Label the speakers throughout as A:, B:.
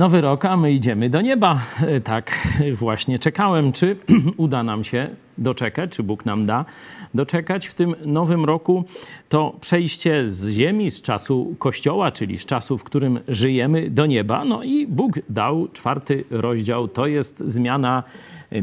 A: Nowy rok, a my idziemy do nieba. Tak właśnie czekałem, czy uda nam się doczekać, czy Bóg nam da doczekać w tym nowym roku. To przejście z ziemi, z czasu Kościoła, czyli z czasu, w którym żyjemy, do nieba. No i Bóg dał czwarty rozdział, to jest zmiana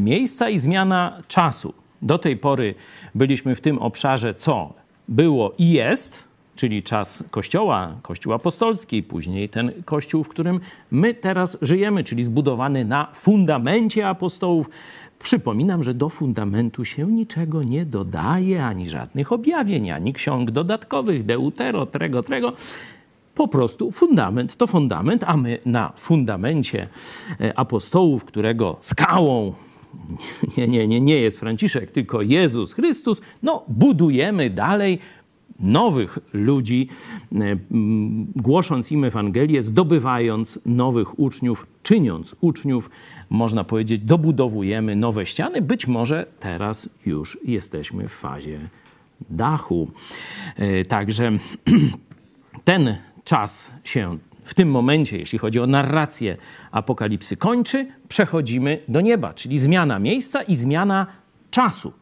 A: miejsca i zmiana czasu. Do tej pory byliśmy w tym obszarze, co było i jest, czyli czas Kościoła, Kościół apostolski, później ten Kościół, w którym my teraz żyjemy, czyli zbudowany na fundamencie apostołów. Przypominam, że do fundamentu się niczego nie dodaje, ani żadnych objawień, ani ksiąg dodatkowych, deutero, trego, trego. Po prostu fundament to fundament, a my na fundamencie e, apostołów, którego skałą nie, nie, nie, nie jest Franciszek, tylko Jezus Chrystus, no budujemy dalej nowych ludzi, e, głosząc im Ewangelię, zdobywając nowych uczniów, czyniąc uczniów, można powiedzieć, dobudowujemy nowe ściany. Być może teraz już jesteśmy w fazie dachu. E, także ten czas się w tym momencie, jeśli chodzi o narrację apokalipsy, kończy, przechodzimy do nieba, czyli zmiana miejsca i zmiana czasu.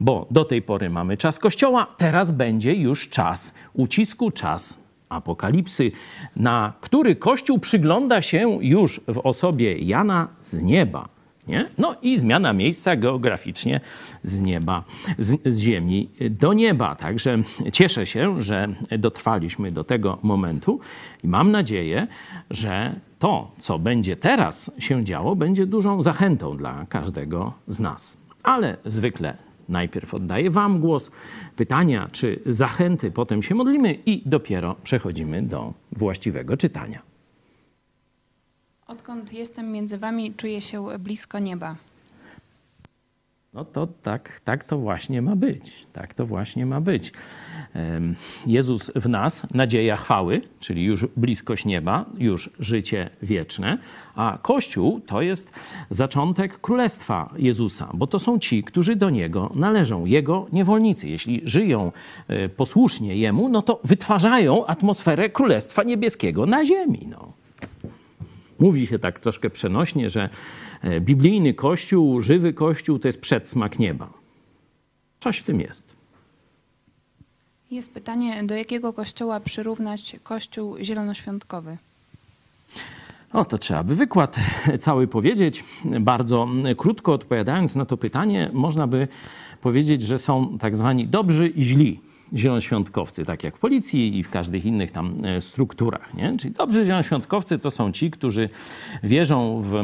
A: Bo do tej pory mamy czas Kościoła, teraz będzie już czas ucisku, czas apokalipsy, na który Kościół przygląda się już w osobie Jana z nieba. Nie? No i zmiana miejsca geograficznie z nieba, z, z, ziemi do nieba. Także cieszę się, że dotrwaliśmy do tego momentu i mam nadzieję, że to, co będzie teraz się działo, będzie dużą zachętą dla każdego z nas. Ale zwykle Najpierw oddaję Wam głos, pytania czy zachęty, potem się modlimy i dopiero przechodzimy do właściwego czytania.
B: Odkąd jestem między Wami, czuję się blisko nieba.
A: No to tak, tak to właśnie ma być. Tak to właśnie ma być. Jezus w nas, nadzieja chwały, czyli już bliskość nieba, już życie wieczne, a Kościół to jest zaczątek królestwa Jezusa, bo to są ci, którzy do Niego należą, Jego niewolnicy. Jeśli żyją e, posłusznie Jemu, no to wytwarzają atmosferę Królestwa Niebieskiego na ziemi. No. Mówi się tak troszkę przenośnie, że e, biblijny kościół, żywy kościół to jest przedsmak nieba. Coś w tym jest.
B: Jest pytanie, do jakiego kościoła przyrównać kościół zielonoświątkowy?
A: O, to trzeba by wykład cały powiedzieć. Bardzo krótko odpowiadając na to pytanie, można by powiedzieć, że są tak zwani dobrzy i źli zielonoświątkowcy, tak jak w policji i w każdych innych tam e, strukturach. Nie? Czyli dobrzy zielonoświątkowcy to są ci, którzy wierzą w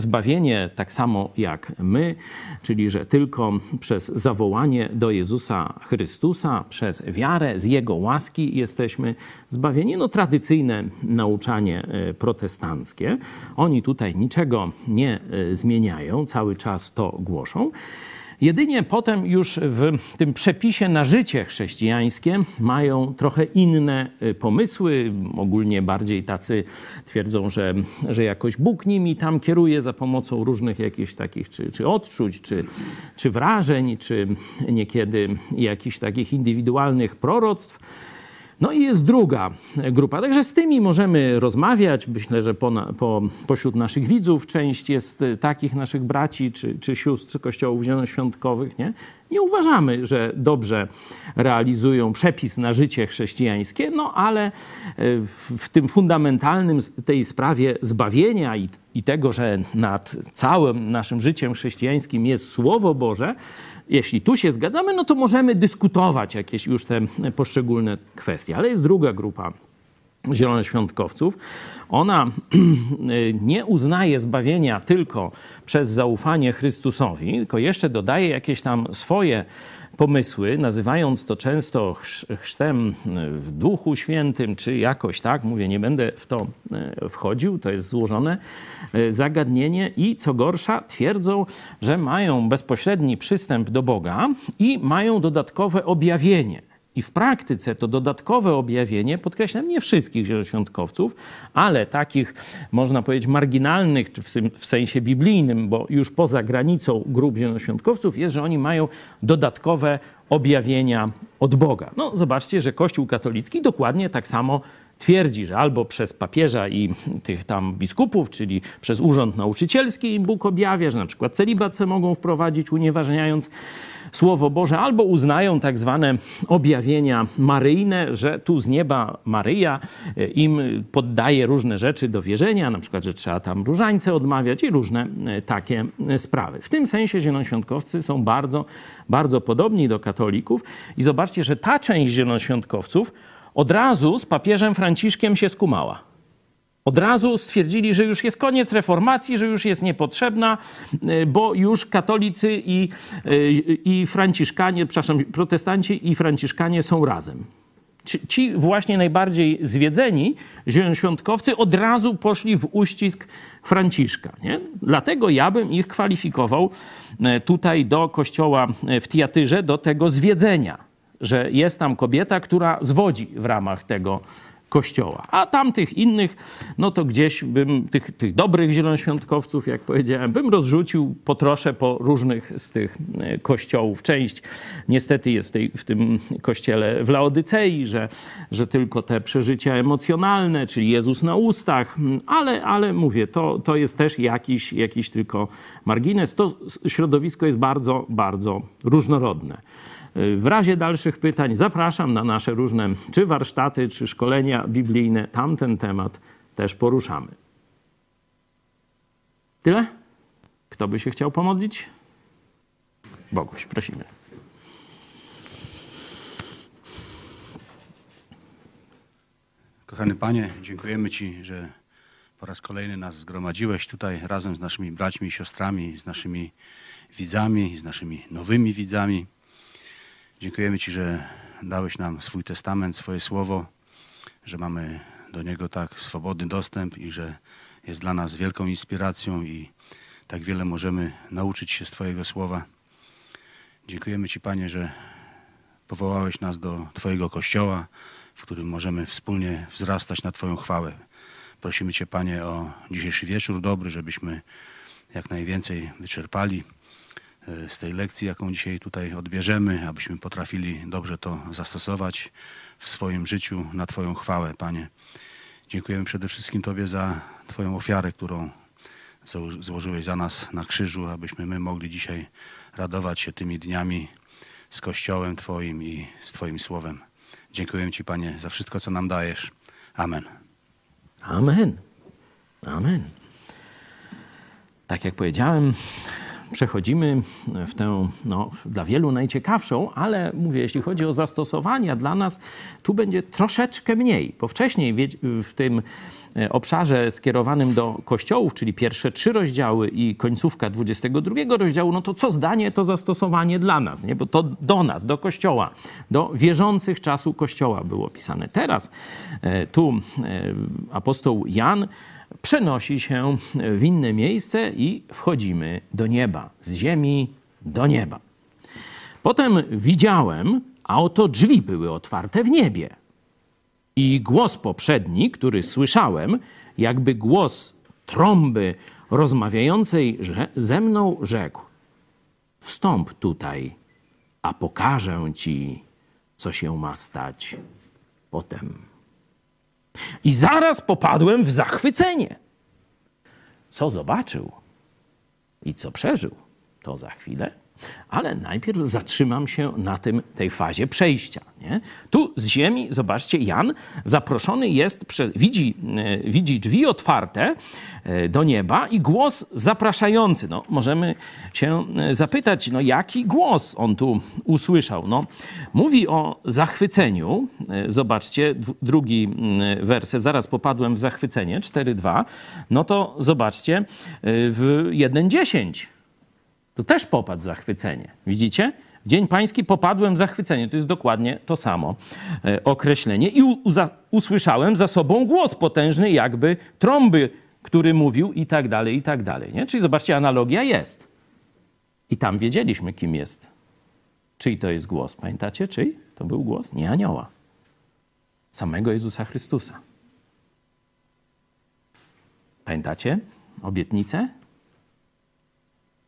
A: zbawienie tak samo jak my, czyli że tylko przez zawołanie do Jezusa Chrystusa, przez wiarę z Jego łaski jesteśmy zbawieni. No tradycyjne nauczanie e, protestanckie. Oni tutaj niczego nie e, zmieniają, cały czas to głoszą. Jedynie potem już w tym przepisie na życie chrześcijańskie mają trochę inne y, pomysły, ogólnie bardziej tacy twierdzą, że, że jakoś Bóg nimi tam kieruje za pomocą różnych jakichś takich czy, czy odczuć, czy, czy wrażeń, czy niekiedy jakichś takich indywidualnych proroctw. No i jest druga grupa. Także z tymi możemy rozmawiać. Myślę, że po, po, pośród naszych widzów część jest y, takich naszych braci czy, czy sióstr kościołów zielonoświątkowych. Nie? nie uważamy, że dobrze realizują przepis na życie chrześcijańskie, no ale y, w, w tym fundamentalnym tej sprawie zbawienia i, i tego, że nad całym naszym życiem chrześcijańskim jest Słowo Boże, jeśli tu się zgadzamy, no to możemy dyskutować jakieś już te poszczególne kwestie. Ale jest druga grupa zielonoświątkowców. Ona nie uznaje zbawienia tylko przez zaufanie Chrystusowi, tylko jeszcze dodaje jakieś tam swoje pomysły, nazywając to często chrztem w Duchu Świętym, czy jakoś tak, mówię, nie będę w to e, wchodził, to jest złożone e, zagadnienie i co gorsza twierdzą, że mają bezpośredni przystęp do Boga i mają dodatkowe objawienie. I w praktyce to dodatkowe objawienie, podkreślam, nie wszystkich zielonoświątkowców, ale takich, można powiedzieć, marginalnych w sensie biblijnym, bo już poza granicą grup zielonoświątkowców jest, że oni mają dodatkowe objawienia od Boga. No zobaczcie, że Kościół katolicki dokładnie tak samo twierdzi, że albo przez papieża i tych tam biskupów, czyli przez urząd nauczycielski im Bóg objawia, że na przykład mogą wprowadzić, unieważniając Słowo Boże, albo uznają tak zwane objawienia maryjne, że tu z nieba Maryja e, im poddaje różne rzeczy do wierzenia, na przykład, że trzeba tam różańce odmawiać i różne e, takie e, sprawy. W tym sensie zielonoświątkowcy są bardzo, bardzo podobni do katolików i zobaczcie, że ta część zielonoświątkowców od razu z papieżem Franciszkiem się skumała. Od razu stwierdzili, że już jest koniec reformacji, że już jest niepotrzebna, y, bo już katolicy i, y, i franciszkanie, przepraszam, protestanci i franciszkanie są razem. Ci, właśnie najbardziej zwiedzeni zielonoświątkowcy od razu poszli w uścisk Franciszka. Nie? Dlatego ja bym ich kwalifikował y, tutaj do kościoła w Tiatyrze, do tego zwiedzenia, że jest tam kobieta, która zwodzi w ramach tego Kościoła. A tamtych innych, no to gdzieś bym, tych, tych dobrych zielonoświątkowców, jak powiedziałem, bym rozrzucił po trosze po różnych z tych e, kościołów. Część niestety jest w, tej, w tym kościele w Laodycei, że, że tylko te przeżycia emocjonalne, czyli Jezus na ustach, ale, ale mówię, to, to jest też jakiś, jakiś tylko margines. To środowisko jest bardzo, bardzo różnorodne. W razie dalszych pytań zapraszam na nasze różne czy warsztaty, czy szkolenia biblijne. Tam ten temat też poruszamy. Tyle? Kto by się chciał pomodlić? Boguś, prosimy.
C: Kochany Panie, dziękujemy Ci, że po raz kolejny nas zgromadziłeś tutaj razem z naszymi braćmi i siostrami, z naszymi widzami, z naszymi nowymi widzami. Dziękujemy Ci, że dałeś nam swój testament, swoje słowo, że mamy do niego tak swobodny dostęp i że jest dla nas wielką inspiracją i tak wiele możemy nauczyć się z Twojego słowa. Dziękujemy Ci, Panie, że powołałeś nas do Twojego kościoła, w którym możemy wspólnie wzrastać na Twoją chwałę. Prosimy Cię, Panie, o dzisiejszy wieczór dobry, żebyśmy jak najwięcej wyczerpali z tej lekcji, jaką dzisiaj tutaj odbierzemy, abyśmy potrafili dobrze to zastosować w swoim życiu na Twoją chwałę, Panie. Dziękujemy przede wszystkim Tobie za Twoją ofiarę, którą złożyłeś za nas na krzyżu, abyśmy my mogli dzisiaj radować się tymi dniami z Kościołem Twoim i z Twoim Słowem. Dziękuję Ci, Panie, za wszystko, co nam dajesz. Amen.
A: Amen. Amen. Tak jak powiedziałem, przechodzimy w tę no, dla wielu najciekawszą, ale mówię, jeśli chodzi o zastosowania dla nas, tu będzie troszeczkę mniej, bo wcześniej w tym e, obszarze skierowanym do kościołów, czyli pierwsze trzy rozdziały i końcówka 22 rozdziału, no to co zdanie to zastosowanie dla nas, nie? bo to do nas, do kościoła, do wierzących czasu kościoła było pisane. Teraz e, tu e, apostoł Jan przenosi się w inne miejsce i wchodzimy do nieba, z ziemi do nieba. Potem widziałem, a oto drzwi były otwarte w niebie. I głos poprzedni, który słyszałem, jakby głos trąby rozmawiającej ze mną, rzekł: Wstąp tutaj, a pokażę ci, co się ma stać potem. I zaraz popadłem w zachwycenie. Co zobaczył i co przeżył, to za chwilę. Ale najpierw zatrzymam się na tym, tej fazie przejścia. Nie? Tu z ziemi, zobaczcie, Jan zaproszony jest, widzi, e, widzi drzwi otwarte e, do nieba i głos zapraszający. No, możemy się e, zapytać, no, jaki głos on tu usłyszał. No, mówi o zachwyceniu. Zobaczcie, drugi werset, zaraz popadłem w zachwycenie, 4.2. No to zobaczcie, w 1.10 to też popadł w zachwycenie. Widzicie? W Dzień Pański popadłem w zachwycenie. To jest dokładnie to samo e, określenie. I usłyszałem za sobą głos potężny, jakby trąby, który mówił i tak dalej, i tak dalej. Nie? Czyli zobaczcie, analogia jest. I tam wiedzieliśmy, kim jest. Czyj to jest głos? Pamiętacie, czyj? To był głos? Nie anioła. Samego Jezusa Chrystusa. Pamiętacie obietnicę?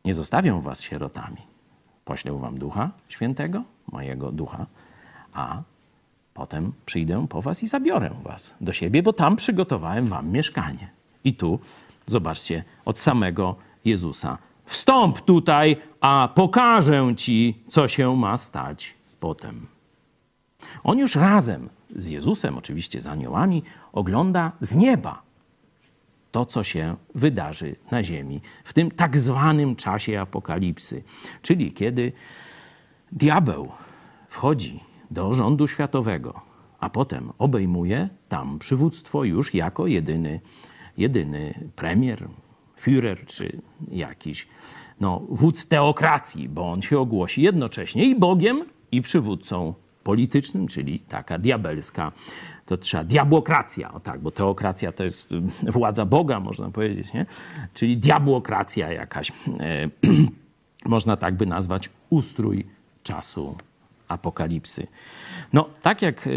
A: Nie zostawię was sierotami. Poślę wam ducha świętego, mojego ducha, a potem przyjdę po was i zabiorę was do siebie, bo tam przygotowałem wam mieszkanie. I tu, zobaczcie, od samego Jezusa. Wstąp tutaj, a pokażę ci, co się ma stać potem. On już razem z Jezusem, oczywiście z aniołami, ogląda z nieba to, co się wydarzy na ziemi w tym tak zwanym czasie apokalipsy, czyli kiedy diabeł wchodzi do rządu światowego, a potem obejmuje tam przywództwo już jako jedyny, jedyny premier, Führer czy jakiś no, wódz teokracji, bo on się ogłosi jednocześnie i Bogiem, i przywódcą politycznym, czyli taka diabelska, to trzeba diabłokracja, o tak, bo teokracja to jest y, władza Boga, można powiedzieć, nie? Czyli diabłokracja jakaś, e, można tak by nazwać ustrój czasu apokalipsy. No, tak jak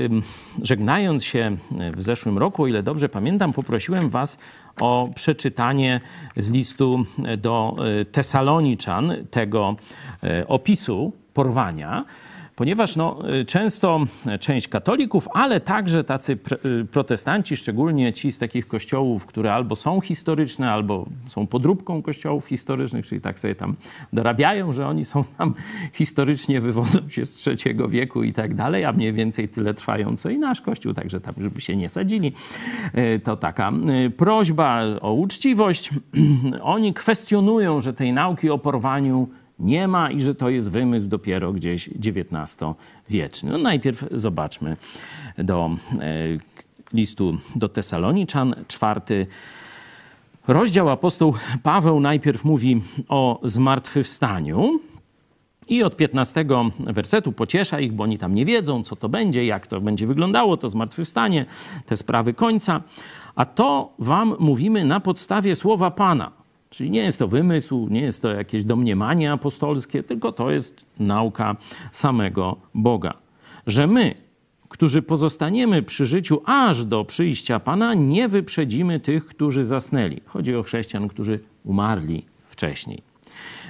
A: żegnając się w zeszłym roku, o ile dobrze pamiętam, poprosiłem Was o przeczytanie z listu do e, Tesaloniczan tego e, opisu porwania ponieważ no, często część katolików, ale także tacy protestanci, szczególnie ci z takich kościołów, które albo są historyczne, albo są podróbką kościołów historycznych, czyli tak sobie tam dorabiają, że oni są tam historycznie, wywodzą się z III wieku i tak dalej, a mniej więcej tyle trwają co i nasz kościół, także tam, żeby się nie sadzili. To taka prośba o uczciwość. Oni kwestionują, że tej nauki o porwaniu nie ma i że to jest wymysł dopiero gdzieś XIX-wieczny. No najpierw zobaczmy do e, listu do Tesaloniczan, czwarty rozdział. Apostoł Paweł najpierw mówi o zmartwychwstaniu. I od 15 wersetu pociesza ich, bo oni tam nie wiedzą, co to będzie, jak to będzie wyglądało, to zmartwychwstanie, te sprawy końca. A to wam mówimy na podstawie słowa Pana. Czyli nie jest to wymysł, nie jest to jakieś domniemanie apostolskie, tylko to jest nauka samego Boga. Że my, którzy pozostaniemy przy życiu aż do przyjścia Pana, nie wyprzedzimy tych, którzy zasnęli. Chodzi o chrześcijan, którzy umarli wcześniej.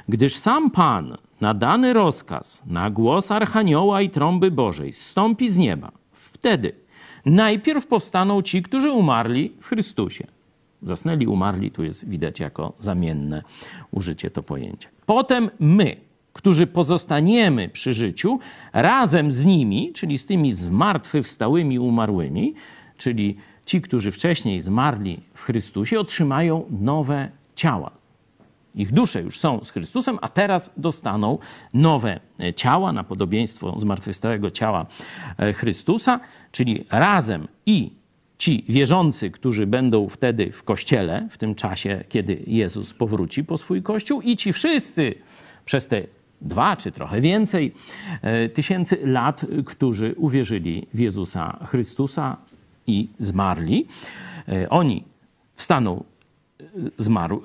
A: Gdyż sam Pan na dany rozkaz, na głos Archanioła i trąby Bożej zstąpi z nieba. Wtedy najpierw powstaną ci, którzy umarli w Chrystusie Zasnęli, umarli, tu jest widać jako zamienne użycie to pojęcie. Potem my, którzy pozostaniemy przy życiu, razem z nimi, czyli z tymi zmartwychwstałymi umarłymi, czyli ci, którzy wcześniej zmarli w Chrystusie, otrzymają nowe ciała. Ich dusze już są z Chrystusem, a teraz dostaną nowe ciała na podobieństwo zmartwychwstałego ciała e, Chrystusa, czyli razem i ci wierzący, którzy będą wtedy w kościele, w tym czasie, kiedy Jezus powróci po swój kościół, i ci wszyscy przez te dwa czy trochę więcej e, tysięcy lat, którzy uwierzyli w Jezusa Chrystusa i zmarli. E, oni wstaną zmarł,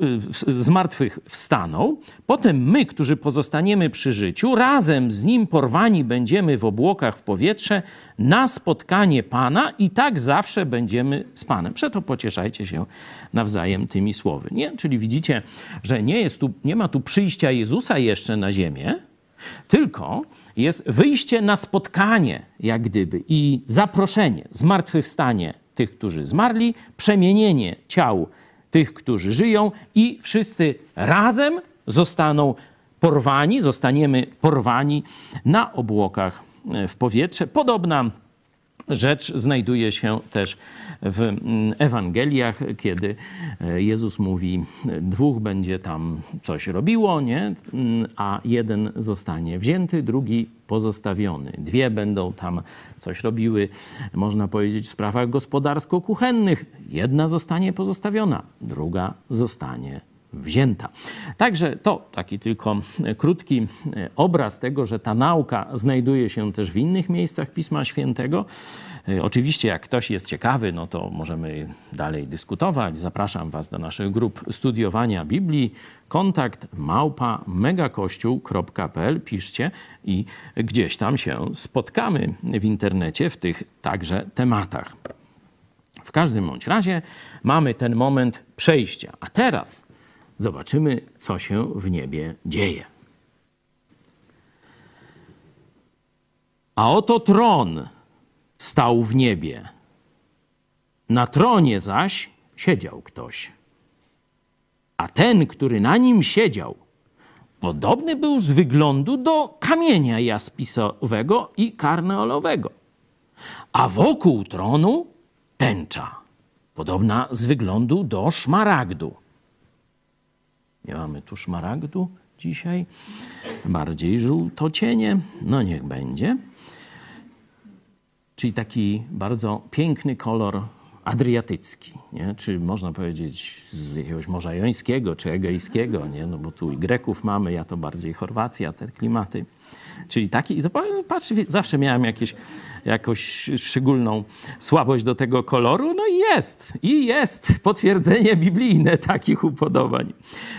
A: y, z martwych wstaną. Potem my, którzy pozostaniemy przy życiu, razem z nim porwani będziemy w obłokach w powietrze na spotkanie Pana i tak zawsze będziemy z Panem. Przeto pocieszajcie się nawzajem tymi słowy. Nie? Czyli widzicie, że nie, jest tu, nie ma tu przyjścia Jezusa jeszcze na ziemię, tylko jest wyjście na spotkanie, jak gdyby, i zaproszenie, zmartwychwstanie tych, którzy zmarli, przemienienie ciał tych, którzy żyją, i wszyscy razem zostaną porwani, zostaniemy porwani na obłokach e, w powietrze. Podobna rzecz znajduje się też w mm, Ewangeliach, kiedy e, Jezus mówi, dwóch będzie tam coś robiło, nie? Mm, a jeden zostanie wzięty, drugi pozostawiony. Dwie będą tam coś robiły, można powiedzieć, w sprawach gospodarsko-kuchennych. Jedna zostanie pozostawiona, druga zostanie wzięta. Także to taki tylko krótki obraz tego, że ta nauka znajduje się też w innych miejscach Pisma Świętego. Oczywiście, jak ktoś jest ciekawy, no to możemy dalej dyskutować. Zapraszam Was do naszych grup studiowania Biblii. Kontakt małpa megakościół.pl. Piszcie i gdzieś tam się spotkamy w internecie w tych także tematach. W każdym bądź razie mamy ten moment przejścia. A teraz Zobaczymy, co się w niebie dzieje. A oto tron stał w niebie. Na tronie zaś siedział ktoś. A ten, który na nim siedział, podobny był z wyglądu do kamienia jaspisowego i karneolowego. A wokół tronu tęcza, podobna z wyglądu do szmaragdu. Nie mamy tu szmaragdu dzisiaj, bardziej żółtocienie, no niech będzie. Czyli taki bardzo piękny kolor adriatycki, nie? czy można powiedzieć z jakiegoś Morza Jońskiego, czy Egejskiego, nie? no bo tu i Greków mamy, ja to bardziej Chorwacja, te klimaty. Czyli taki, patrz, zawsze miałem jakieś, jakąś szczególną słabość do tego koloru, no i jest, i jest potwierdzenie biblijne takich upodobań.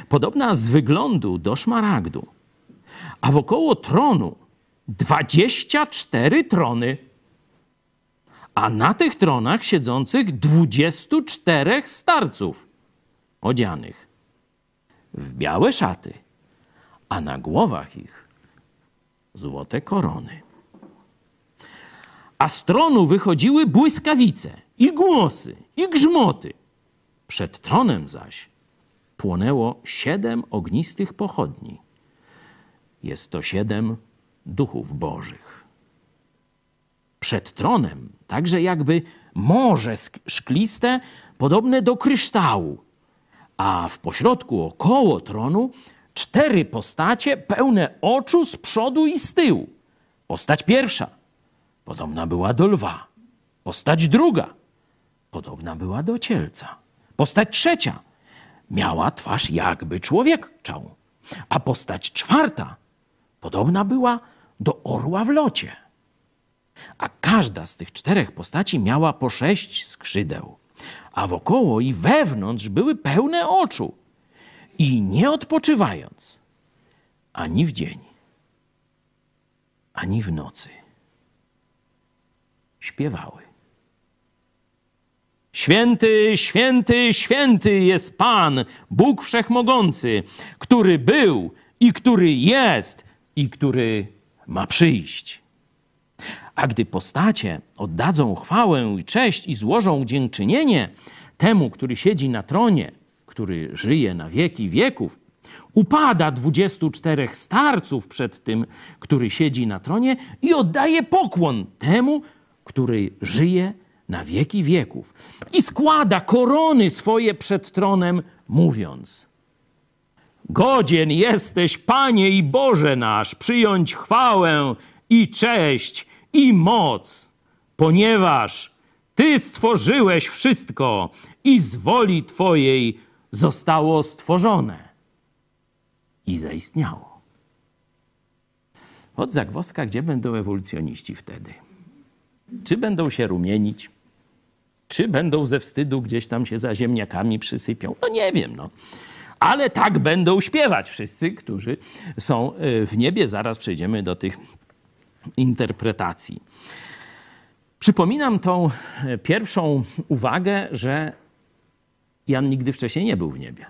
A: Podobna z wyglądu do szmaragdu, a wokoło tronu 24 trony a na tych tronach siedzących 24 starców odzianych w białe szaty, a na głowach ich złote korony. A z tronu wychodziły błyskawice i głosy i grzmoty. Przed tronem zaś płonęło siedem ognistych pochodni. Jest to siedem duchów bożych przed tronem, także jakby morze szkliste, podobne do kryształu, a w pośrodku około tronu cztery postacie pełne oczu z przodu i z tyłu. Postać pierwsza podobna była do lwa, postać druga. Podobna była do cielca, postać trzecia. Miała twarz jakby człowieczą, a postać czwarta. Podobna była do orła w locie. A każda z tych czterech postaci miała po sześć skrzydeł, a wokoło i wewnątrz były pełne oczu. I nie odpoczywając ani w dzień, ani w nocy, śpiewały. Święty, święty, święty jest Pan, Bóg Wszechmogący, który był i który jest i który ma przyjść. A gdy postacie oddadzą chwałę i cześć i złożą dziękczynienie temu, który siedzi na tronie, który żyje na wieki wieków, upada dwudziestu czterech starców przed tym, który siedzi na tronie i oddaje pokłon temu, który żyje na wieki wieków. I składa korony swoje przed tronem, mówiąc: Godzien jesteś, Panie i Boże nasz, przyjąć chwałę i cześć i moc, ponieważ Ty stworzyłeś wszystko i z woli Twojej zostało stworzone i zaistniało. Od zagwozdka, gdzie będą ewolucjoniści wtedy? Czy będą się rumienić? Czy będą ze wstydu gdzieś tam się za ziemniakami przysypią? No nie wiem, no. Ale tak będą śpiewać wszyscy, którzy są y, w niebie. Zaraz przejdziemy do tych interpretacji. Przypominam tą e, pierwszą uwagę, że Jan nigdy wcześniej nie był w niebie.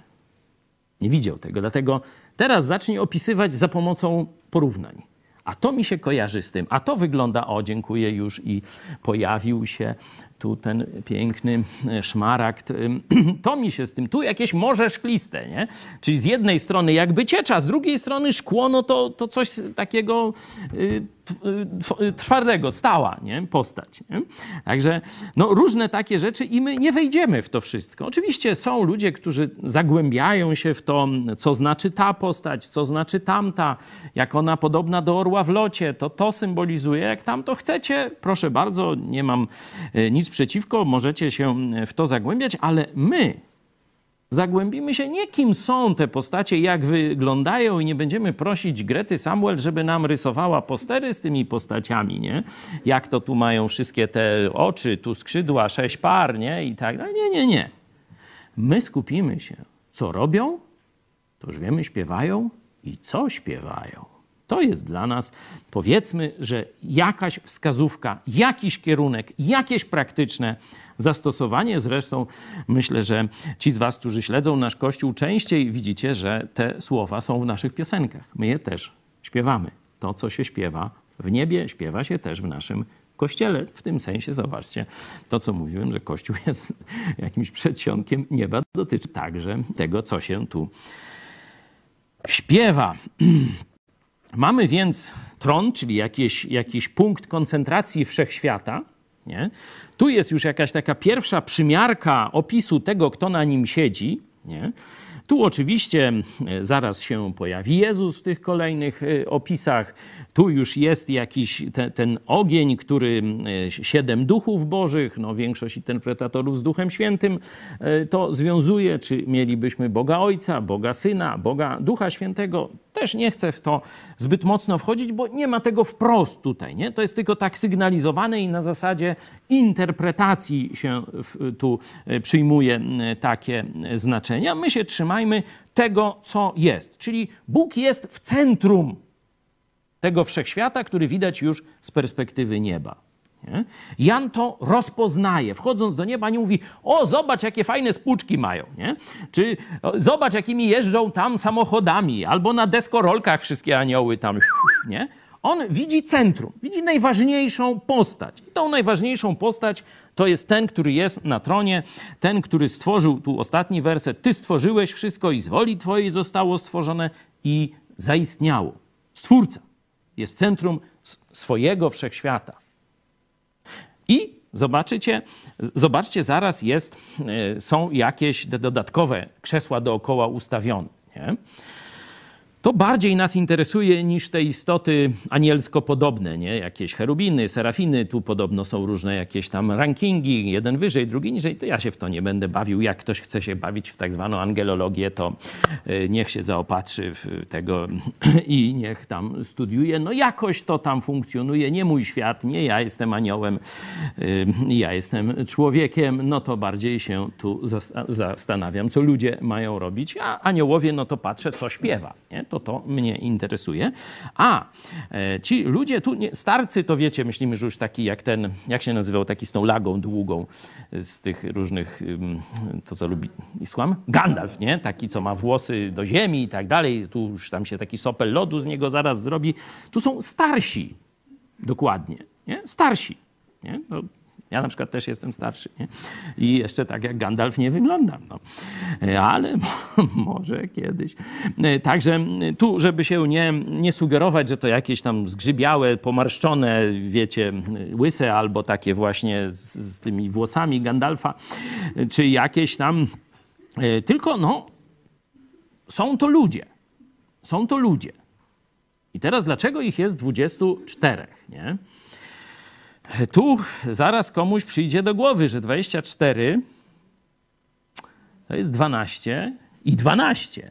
A: Nie widział tego, dlatego teraz zacznij opisywać za pomocą porównań. A to mi się kojarzy z tym, a to wygląda, o dziękuję już i pojawił się tu ten piękny e, szmaragd. To mi się z tym, tu jakieś morze szkliste, nie? Czyli z jednej strony jakby ciecza, z drugiej strony szkło, no to, to coś takiego y, y, twardego, stała nie? postać. Nie? Także no, różne takie rzeczy i my nie wejdziemy w to wszystko. Oczywiście są ludzie, którzy zagłębiają się w to, co znaczy ta postać, co znaczy tamta, jak ona podobna do orła w locie, to to symbolizuje. Jak tam to chcecie, proszę bardzo, nie mam y, nic nic przeciwko, możecie się w to zagłębiać, ale my zagłębimy się nie kim są te postacie, jak wyglądają i nie będziemy prosić Grety Samuel, żeby nam rysowała postery z tymi postaciami, nie? Jak to tu mają wszystkie te oczy, tu skrzydła, sześć par, nie? I tak dalej. Nie, nie, nie. My skupimy się, co robią, to już wiemy, śpiewają i co śpiewają. To jest dla nas, powiedzmy, że jakaś wskazówka, jakiś kierunek, jakieś praktyczne zastosowanie. Zresztą myślę, że ci z Was, którzy śledzą nasz Kościół, częściej widzicie, że te słowa są w naszych piosenkach. My je też śpiewamy. To, co się śpiewa w niebie, śpiewa się też w naszym kościele. W tym sensie, zobaczcie, to co mówiłem, że Kościół jest jakimś przedsionkiem nieba, dotyczy także tego, co się tu śpiewa. Mamy więc tron, czyli jakiś, jakiś punkt koncentracji wszechświata. Nie? Tu jest już jakaś taka pierwsza przymiarka opisu tego, kto na nim siedzi. Nie? Tu oczywiście e, zaraz się pojawi Jezus w tych kolejnych e, opisach. Tu już jest jakiś te, ten ogień, który e, siedem duchów bożych, no większość interpretatorów z Duchem Świętym to związuje, czy mielibyśmy Boga Ojca, Boga Syna, Boga Ducha Świętego. Też nie chcę w to zbyt mocno wchodzić, bo nie ma tego wprost tutaj. Nie? To jest tylko tak sygnalizowane i na zasadzie interpretacji się tu przyjmuje takie znaczenia. My się trzymajmy tego, co jest. Czyli Bóg jest w centrum tego wszechświata, który widać już z perspektywy nieba. Nie? Jan to rozpoznaje. Wchodząc do nieba, nie mówi: O, zobacz, jakie fajne spłuczki mają. Nie? Czy zobacz, jakimi jeżdżą tam samochodami, albo na deskorolkach wszystkie anioły tam. Nie? On widzi centrum, widzi najważniejszą postać. I tą najważniejszą postać to jest ten, który jest na tronie, ten, który stworzył, tu ostatni werset, Ty stworzyłeś wszystko i z woli Twojej zostało stworzone i zaistniało. Stwórca jest centrum swojego wszechświata. I zobaczycie, zobaczcie, zaraz jest, e, są jakieś dodatkowe krzesła dookoła ustawione. Nie? To bardziej nas interesuje niż te istoty anielsko podobne, nie? Jakieś cherubiny, serafiny, tu podobno są różne jakieś tam rankingi, jeden wyżej, drugi niżej. To ja się w to nie będę bawił. Jak ktoś chce się bawić w tak zwaną angelologię, to e, niech się zaopatrzy w tego i niech tam studiuje. No jakoś to tam funkcjonuje. Nie mój świat, nie ja jestem aniołem, e, ja jestem człowiekiem. No to bardziej się tu zastanawiam, co ludzie mają robić. A aniołowie, no to patrzę, co śpiewa. Nie? To to to mnie interesuje. A e, ci ludzie tu, nie, starcy, to wiecie, myślimy, że już taki jak ten, jak się nazywał, taki z tą lagą długą z tych różnych, to co lubi islam? Gandalf, nie? Taki, co ma włosy do ziemi i tak dalej. Tu już tam się taki sopel lodu z niego zaraz zrobi. Tu są starsi, dokładnie, nie? Starsi. Nie? No, ja na przykład też jestem starszy nie? i jeszcze tak jak Gandalf nie wyglądam. No. Ale może kiedyś. Także tu, żeby się nie, nie sugerować, że to jakieś tam zgrzybiałe, pomarszczone, wiecie, łyse albo takie właśnie z, z tymi włosami Gandalfa, czy jakieś tam, tylko no, są to ludzie. Są to ludzie. I teraz dlaczego ich jest 24, nie? Tu zaraz komuś przyjdzie do głowy, że 24 to jest 12 i 12.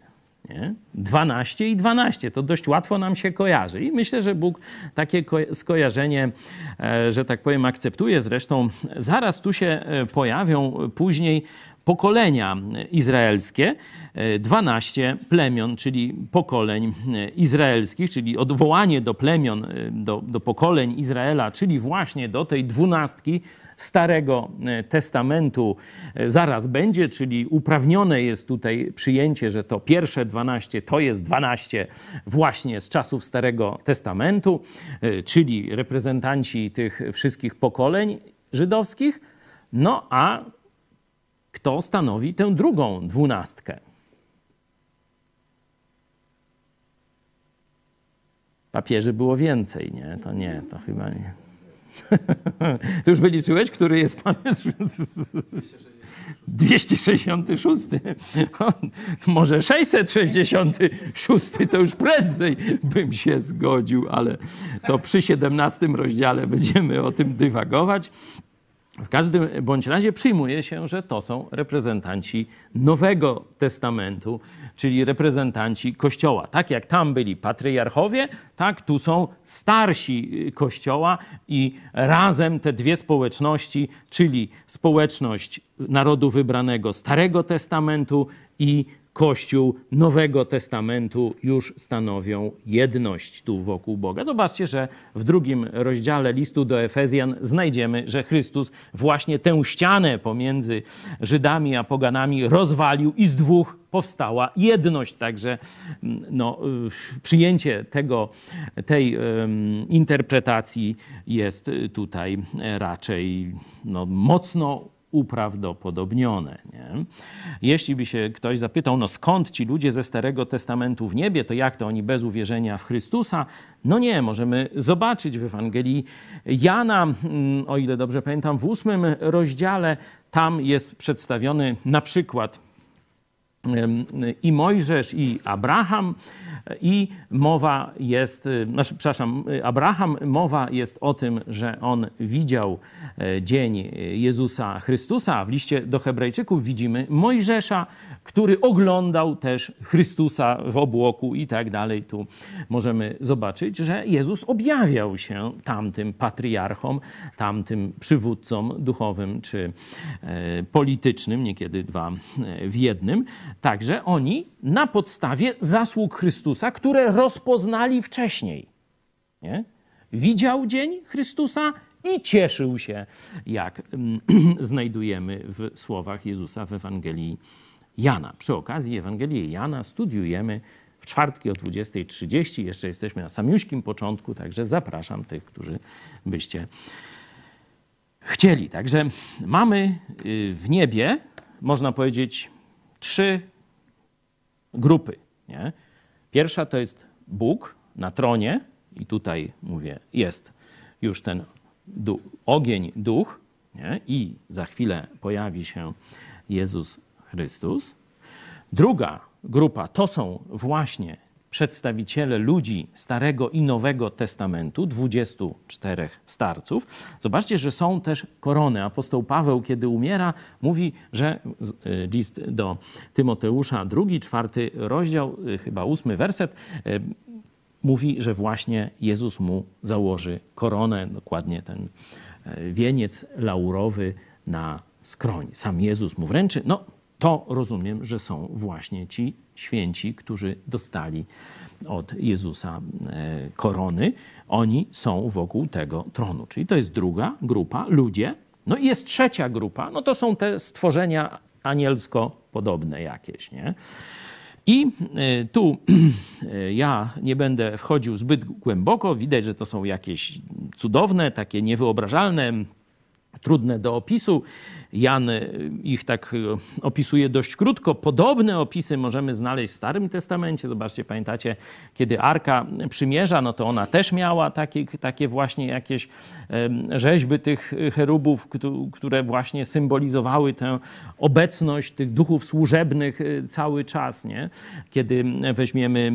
A: Nie? 12 i 12 to dość łatwo nam się kojarzy. I myślę, że Bóg takie skojarzenie, e, że tak powiem, akceptuje. Zresztą zaraz tu się e, pojawią później pokolenia izraelskie, 12 plemion, czyli pokoleń izraelskich, czyli odwołanie do plemion, do, do pokoleń Izraela, czyli właśnie do tej dwunastki Starego Testamentu zaraz będzie, czyli uprawnione jest tutaj przyjęcie, że to pierwsze 12 to jest 12 właśnie z czasów Starego Testamentu, czyli reprezentanci tych wszystkich pokoleń żydowskich. No a kto stanowi tę drugą dwunastkę. Papieży było więcej, nie? To nie, to chyba nie. Ty już wyliczyłeś, który jest papież? 266. Może 666 to już prędzej bym się zgodził, ale to przy 17 rozdziale będziemy o tym dywagować. W każdym bądź razie przyjmuje się, że to są reprezentanci Nowego Testamentu, czyli reprezentanci Kościoła. Tak jak tam byli patriarchowie, tak tu są starsi Kościoła i razem te dwie społeczności, czyli społeczność narodu wybranego Starego Testamentu i Kościół Nowego Testamentu już stanowią jedność tu wokół Boga. Zobaczcie, że w drugim rozdziale listu do Efezjan znajdziemy, że Chrystus właśnie tę ścianę pomiędzy Żydami a poganami rozwalił i z dwóch powstała jedność. Także no, przyjęcie tego, tej interpretacji jest tutaj raczej no, mocno uprawdopodobnione. Nie? Jeśli by się ktoś zapytał, no skąd ci ludzie ze Starego Testamentu w niebie, to jak to oni bez uwierzenia w Chrystusa? No nie, możemy zobaczyć w Ewangelii Jana, mm, o ile dobrze pamiętam, w ósmym rozdziale, tam jest przedstawiony na przykład i Mojżesz, i Abraham, i mowa jest, y, znaczy, przepraszam, Abraham, mowa jest o tym, że on widział e, dzień Jezusa Chrystusa. W liście do Hebrajczyków widzimy Mojżesza, który oglądał też Chrystusa w obłoku i tak dalej. Tu możemy zobaczyć, że Jezus objawiał się tamtym patriarchom, tamtym przywódcom duchowym czy e, politycznym, niekiedy dwa e, w jednym. Także oni na podstawie zasług Chrystusa, które rozpoznali wcześniej. Nie? Widział dzień Chrystusa i cieszył się, jak znajdujemy w słowach Jezusa w Ewangelii Jana. Przy okazji Ewangelii Jana studiujemy w czwartki o 20.30. Jeszcze jesteśmy na samiuśkim początku, także zapraszam tych, którzy byście chcieli. Także mamy y, w niebie, można powiedzieć, trzy grupy. Nie? Pierwsza to jest Bóg na tronie, i tutaj mówię, jest już ten ogień, duch, nie? i za chwilę pojawi się Jezus Chrystus. Druga grupa to są właśnie przedstawiciele ludzi Starego i Nowego Testamentu, 24 starców. Zobaczcie, że są też korony. Apostoł Paweł, kiedy umiera, mówi, że y, list do Tymoteusza, drugi, czwarty rozdział, y, chyba ósmy werset, y, mówi, że właśnie Jezus mu założy koronę, dokładnie ten wieniec laurowy na skroń. Sam Jezus mu wręczy. No, to rozumiem, że są właśnie ci święci, którzy dostali od Jezusa e, korony. Oni są wokół tego tronu. Czyli to jest druga grupa, ludzie. No i jest trzecia grupa, no to są te stworzenia anielsko podobne jakieś, nie? I e, tu e, ja nie będę wchodził zbyt głęboko. Widać, że to są jakieś cudowne, takie niewyobrażalne, trudne do opisu. Jan y, ich tak y, opisuje dość krótko. Podobne opisy możemy znaleźć w Starym Testamencie. Zobaczcie, pamiętacie, kiedy Arka Przymierza, no to ona też miała takie, takie właśnie jakieś rzeźby tych cherubów, które właśnie symbolizowały tę obecność tych duchów służebnych y, cały czas, nie? Kiedy weźmiemy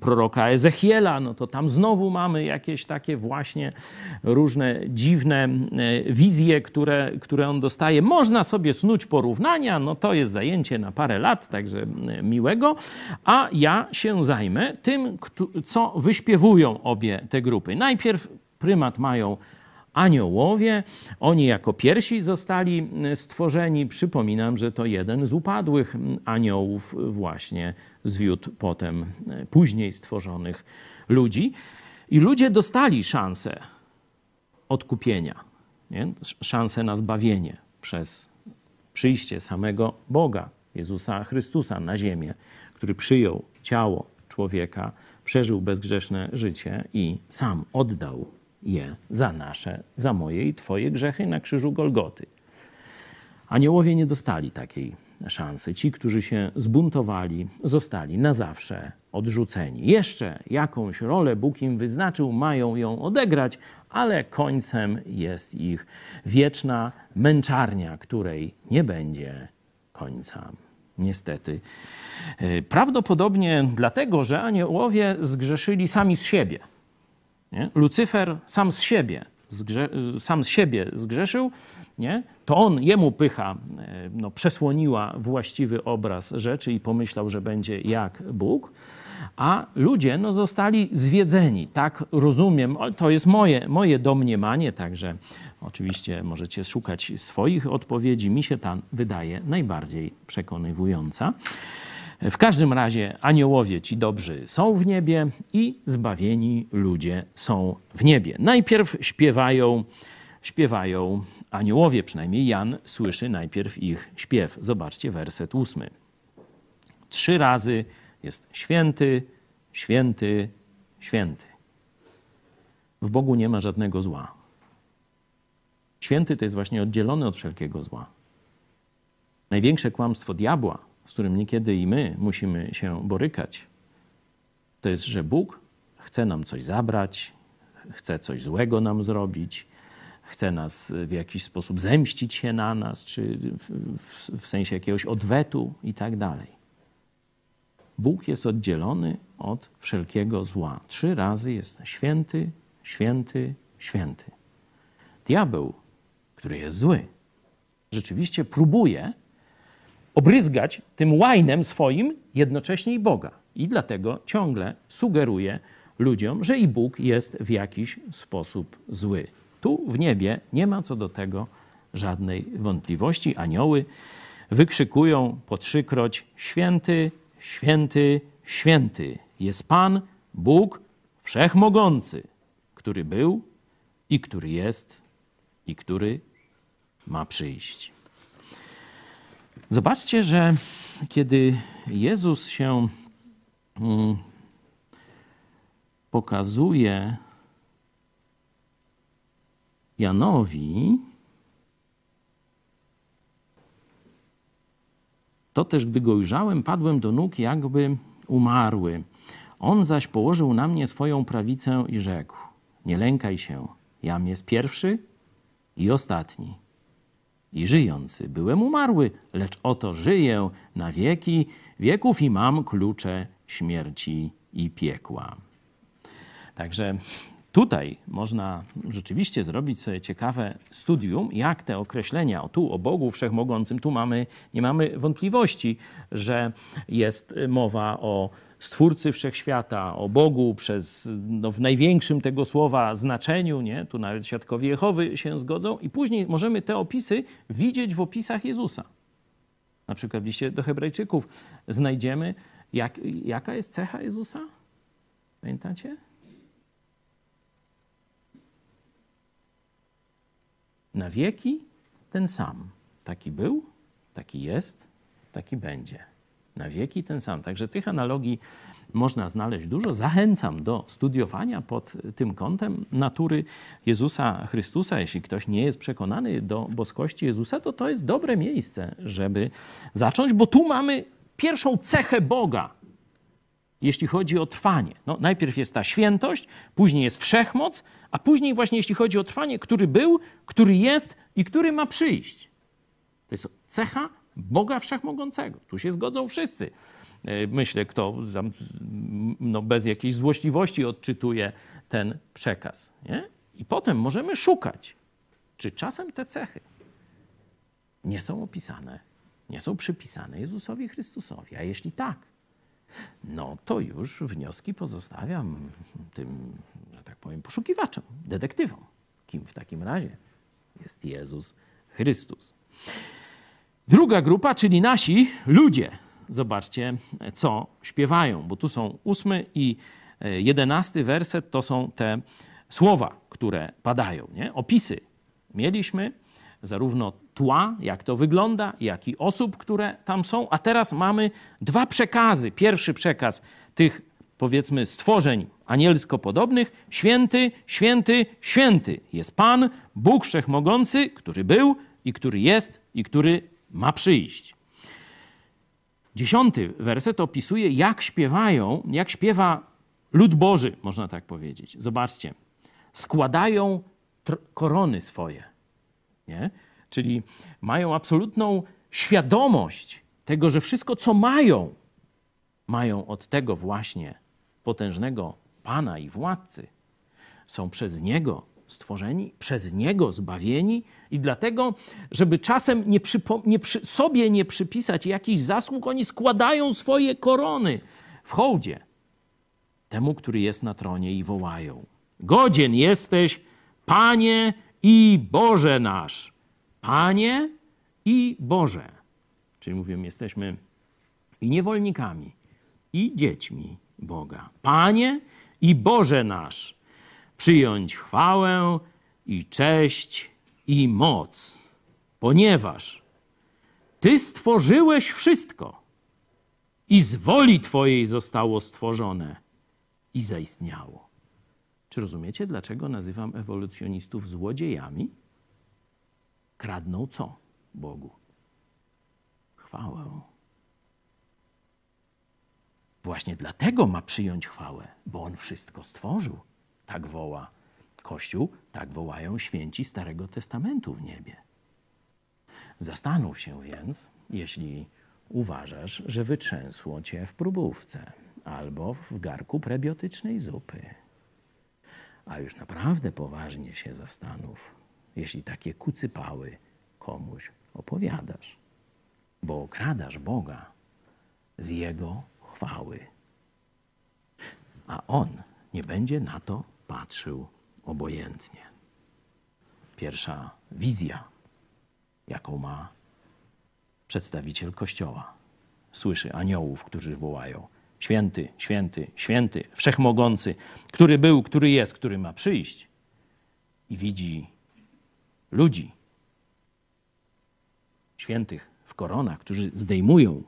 A: proroka Ezechiela, no to tam znowu mamy jakieś takie właśnie różne dziwne e, wizje, które, które on dostaje. Można sobie snuć porównania, no to jest zajęcie na parę lat, także e, miłego, a ja się zajmę tym, co wyśpiewują obie te grupy. Najpierw prymat mają aniołowie. Oni jako pierwsi zostali stworzeni. Przypominam, że to jeden z upadłych aniołów właśnie zwiódł potem e, później stworzonych ludzi. I ludzie dostali szansę odkupienia, nie? szansę na zbawienie przez przyjście samego Boga, Jezusa Chrystusa na ziemię, który przyjął ciało człowieka, przeżył bezgrzeszne życie i sam oddał je za nasze, za moje i Twoje grzechy na krzyżu Golgoty. Aniołowie nie dostali takiej szansy. Ci, którzy się zbuntowali, zostali na zawsze odrzuceni. Jeszcze jakąś rolę Bóg im wyznaczył, mają ją odegrać, ale końcem jest ich wieczna męczarnia, której nie będzie końca. Niestety. Prawdopodobnie dlatego, że aniołowie zgrzeszyli sami z siebie. Nie? Lucyfer sam z siebie, zgrze, sam z siebie zgrzeszył, nie? to on, jemu pycha no, przesłoniła właściwy obraz rzeczy i pomyślał, że będzie jak Bóg. A ludzie no, zostali zwiedzeni. Tak rozumiem, to jest moje, moje domniemanie, także oczywiście możecie szukać swoich odpowiedzi. Mi się ta wydaje najbardziej przekonywująca. W każdym razie aniołowie ci dobrzy są w niebie i zbawieni ludzie są w niebie. Najpierw śpiewają, śpiewają aniołowie, przynajmniej Jan słyszy najpierw ich śpiew. Zobaczcie werset ósmy. Trzy razy jest święty, święty, święty. W Bogu nie ma żadnego zła. Święty to jest właśnie oddzielony od wszelkiego zła. Największe kłamstwo diabła, z którym niekiedy i my musimy się borykać, to jest, że Bóg chce nam coś zabrać, chce coś złego nam zrobić, chce nas w jakiś sposób zemścić się na nas, czy w, w, w sensie jakiegoś odwetu i tak dalej. Bóg jest oddzielony od wszelkiego zła. Trzy razy jest święty, święty, święty. Diabeł, który jest zły, rzeczywiście próbuje obryzgać tym łajnem swoim jednocześnie i Boga. I dlatego ciągle sugeruje ludziom, że i Bóg jest w jakiś sposób zły. Tu w niebie nie ma co do tego żadnej wątpliwości. Anioły wykrzykują po trzykroć: Święty, święty, święty jest Pan, Bóg wszechmogący, który był i który jest i który ma przyjść. Zobaczcie, że kiedy Jezus się mm, pokazuje Janowi, to też, gdy go ujrzałem, padłem do nóg, jakby umarły. On zaś położył na mnie swoją prawicę i rzekł: Nie lękaj się, jam jest pierwszy i ostatni. I żyjący byłem umarły, lecz oto żyję na wieki wieków i mam klucze śmierci i piekła. Także Tutaj można rzeczywiście zrobić sobie ciekawe studium, jak te określenia, o tu o Bogu Wszechmogącym, tu mamy, nie mamy wątpliwości, że jest mowa o Stwórcy Wszechświata, o Bogu przez, no, w największym tego słowa znaczeniu, nie? tu nawet świadkowie Jehowy się zgodzą i później możemy te opisy widzieć w opisach Jezusa. Na przykład w liście do hebrajczyków znajdziemy, jak, jaka jest cecha Jezusa? Pamiętacie? na wieki ten sam. Taki był, taki jest, taki będzie. Na wieki ten sam. Także tych analogii można znaleźć dużo. Zachęcam do studiowania pod tym kątem natury Jezusa Chrystusa. Jeśli ktoś nie jest przekonany do boskości Jezusa, to to jest dobre miejsce, żeby zacząć, bo tu mamy pierwszą cechę Boga, jeśli chodzi o trwanie. No, najpierw jest ta świętość, później jest wszechmoc, a później właśnie jeśli chodzi o trwanie, który był, który jest i który ma przyjść. To jest cecha Boga Wszechmogącego. Tu się zgodzą wszyscy. E, myślę, kto no, bez jakiejś złośliwości odczytuje ten przekaz. Nie? I potem możemy szukać, czy czasem te cechy nie są opisane, nie są przypisane Jezusowi Chrystusowi. A jeśli tak, no to już wnioski pozostawiam tym, że tak powiem, poszukiwaczom, detektywom. Kim w takim razie jest Jezus Chrystus? Druga grupa, czyli nasi ludzie. Zobaczcie, co śpiewają, bo tu są ósmy i e, jedenasty werset, to są te słowa, które padają, nie? opisy. Mieliśmy zarówno tła, jak to wygląda, jak i osób, które tam są. A teraz mamy dwa przekazy. Pierwszy przekaz tych, powiedzmy, stworzeń anielsko podobnych. Święty, święty, święty jest Pan, Bóg Wszechmogący, który był i który jest i który ma przyjść. Dziesiąty werset opisuje, jak śpiewają, jak śpiewa lud Boży, można tak powiedzieć. Zobaczcie. Składają korony swoje. Nie? Czyli mają absolutną świadomość tego, że wszystko, co mają, mają od tego właśnie potężnego Pana i władcy. Są przez Niego stworzeni, przez Niego zbawieni i dlatego, żeby czasem nie nie sobie nie przypisać jakichś zasług, oni składają swoje korony w hołdzie temu, który jest na tronie i wołają: Godzien jesteś, Panie i Boże nasz. Panie i Boże. Czyli mówię, jesteśmy i niewolnikami, i dziećmi Boga. Panie i Boże nasz, przyjąć chwałę i cześć i moc, ponieważ Ty stworzyłeś wszystko i z woli Twojej zostało stworzone i zaistniało. Czy rozumiecie, dlaczego nazywam ewolucjonistów złodziejami? Kradną co Bogu? Chwałę. Właśnie dlatego ma przyjąć chwałę, bo on wszystko stworzył. Tak woła Kościół, tak wołają święci Starego Testamentu w niebie. Zastanów się więc, jeśli uważasz, że wytrzęsło cię w próbówce albo w garku prebiotycznej zupy. A już naprawdę poważnie się zastanów, jeśli takie kucypały komuś opowiadasz, bo okradasz Boga z Jego chwały. A On nie będzie na to patrzył obojętnie. Pierwsza wizja, jaką ma przedstawiciel Kościoła. Słyszy aniołów, którzy wołają: Święty, święty, święty, wszechmogący, który był, który jest, który ma przyjść. I widzi ludzi, świętych w koronach, którzy zdejmują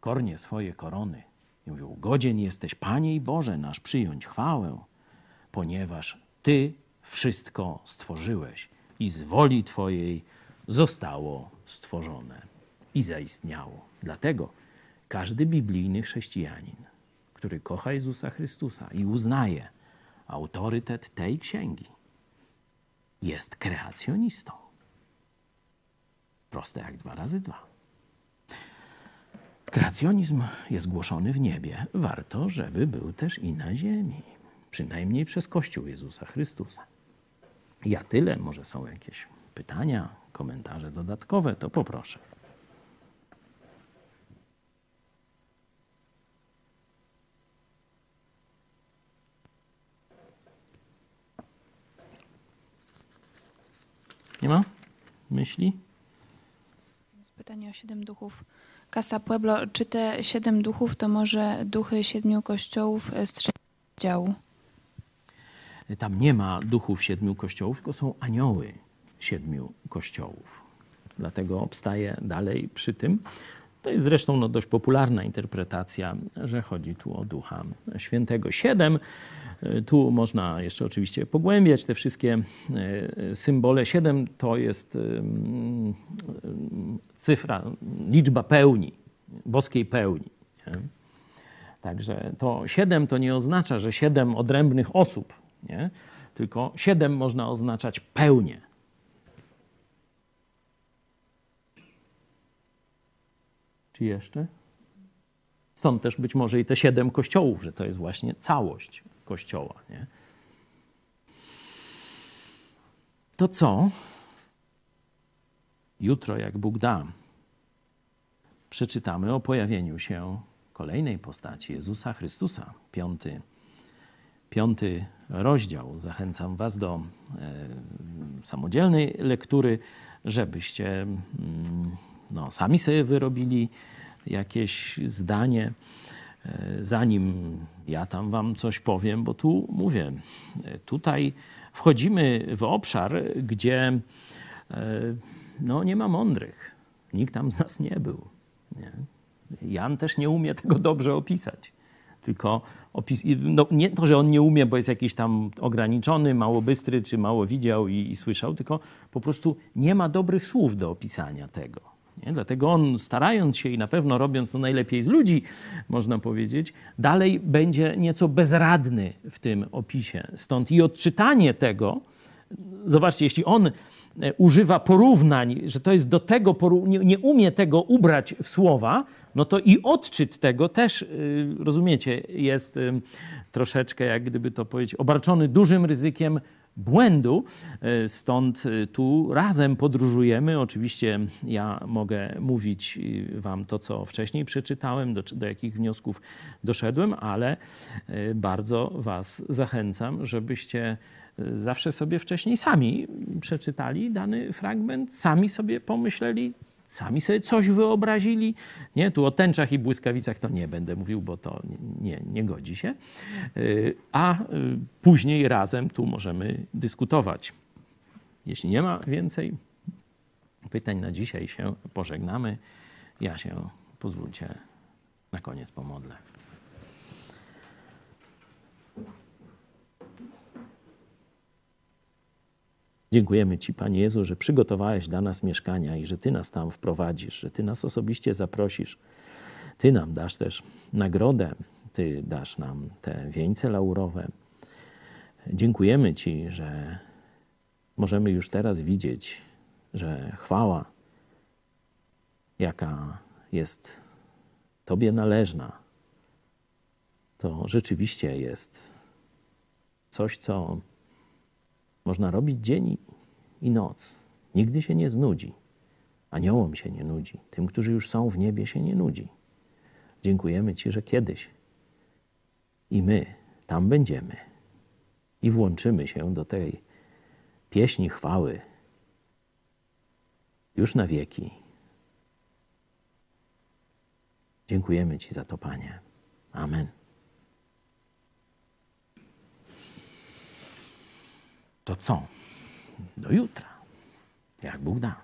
A: kornie swoje korony i mówią: Godzien jesteś, Panie i Boże nasz, przyjąć chwałę, ponieważ Ty wszystko stworzyłeś i z woli Twojej zostało stworzone i zaistniało. Dlatego każdy biblijny chrześcijanin, który kocha Jezusa Chrystusa i uznaje autorytet tej księgi, jest kreacjonistą. Proste jak dwa razy dwa. Kreacjonizm jest głoszony w niebie. Warto, żeby był też i na ziemi. Przynajmniej przez Kościół Jezusa Chrystusa. Ja tyle, może są jakieś pytania, komentarze dodatkowe, to poproszę. Nie ma myśli?
B: Jest pytanie o siedem duchów. Casa Pueblo, czy te siedem duchów to może duchy siedmiu kościołów z trzeciego działu?
A: Tam nie ma duchów siedmiu kościołów, tylko są anioły siedmiu kościołów. Dlatego obstaję dalej przy tym. To jest zresztą no, dość popularna interpretacja, że chodzi tu o Ducha Świętego. Siedem, y, tu można jeszcze oczywiście pogłębiać te wszystkie y, symbole. Siedem to jest cyfra, liczba pełni, boskiej pełni. Nie? Także to siedem to nie oznacza, że siedem odrębnych osób, nie? tylko siedem można oznaczać pełnię. Czy jeszcze? Stąd też być może i te siedem kościołów, że to jest właśnie całość kościoła. Nie? To co? Jutro, jak Bóg da, przeczytamy o pojawieniu się kolejnej postaci Jezusa Chrystusa. Piąty, piąty rozdział. Zachęcam Was do e, samodzielnej lektury, żebyście mm, no, sami sobie wyrobili jakieś zdanie, e, zanim ja tam Wam coś powiem, bo tu mówię, e, tutaj wchodzimy w obszar, gdzie e, no, nie ma mądrych. Nikt tam z nas nie był. Nie? Jan też nie umie tego dobrze opisać. Tylko opis, no nie to, że on nie umie, bo jest jakiś tam ograniczony, mało bystry, czy mało widział i, i słyszał, tylko po prostu nie ma dobrych słów do opisania tego. Nie? Dlatego on, starając się i na pewno robiąc to najlepiej z ludzi, można powiedzieć, dalej będzie nieco bezradny w tym opisie. Stąd i odczytanie tego, zobaczcie, jeśli on e, używa porównań, że to jest do tego, nie, nie umie tego ubrać w słowa, no to i odczyt tego też, y, rozumiecie, jest y, troszeczkę, jak gdyby to powiedzieć, obarczony dużym ryzykiem błędu. Y, Stąd y, tu razem podróżujemy. Oczywiście ja mogę mówić y, wam to, co wcześniej przeczytałem, do, do jakich wniosków doszedłem, ale bardzo was zachęcam, żebyście zawsze sobie wcześniej sami przeczytali dany fragment, sami sobie pomyśleli, sami sobie coś wyobrazili. Nie, tu o tęczach i błyskawicach to nie będę mówił, bo to nie, nie, godzi się. Y, A y, później razem tu możemy dyskutować. Jeśli nie ma więcej pytań na dzisiaj, się pożegnamy. Ja się, pozwólcie, na koniec pomodlę. Dziękujemy Ci, Panie Jezu, że przygotowałeś dla nas mieszkania i że Ty nas tam wprowadzisz, że Ty nas osobiście zaprosisz. Ty nam dasz też nagrodę, Ty dasz nam te wieńce laurowe. Dziękujemy Ci, że możemy już teraz widzieć, że chwała, jaka jest Tobie należna, to rzeczywiście jest coś, co można robić dzień i noc. Nigdy się nie znudzi. Aniołom się nie nudzi. Tym, którzy już są w niebie, się nie nudzi. Dziękujemy Ci, że kiedyś i my tam będziemy i włączymy się do tej pieśni chwały już na wieki. Dziękujemy Ci za to, Panie. Amen. To co? Do jutra, jak Bóg da.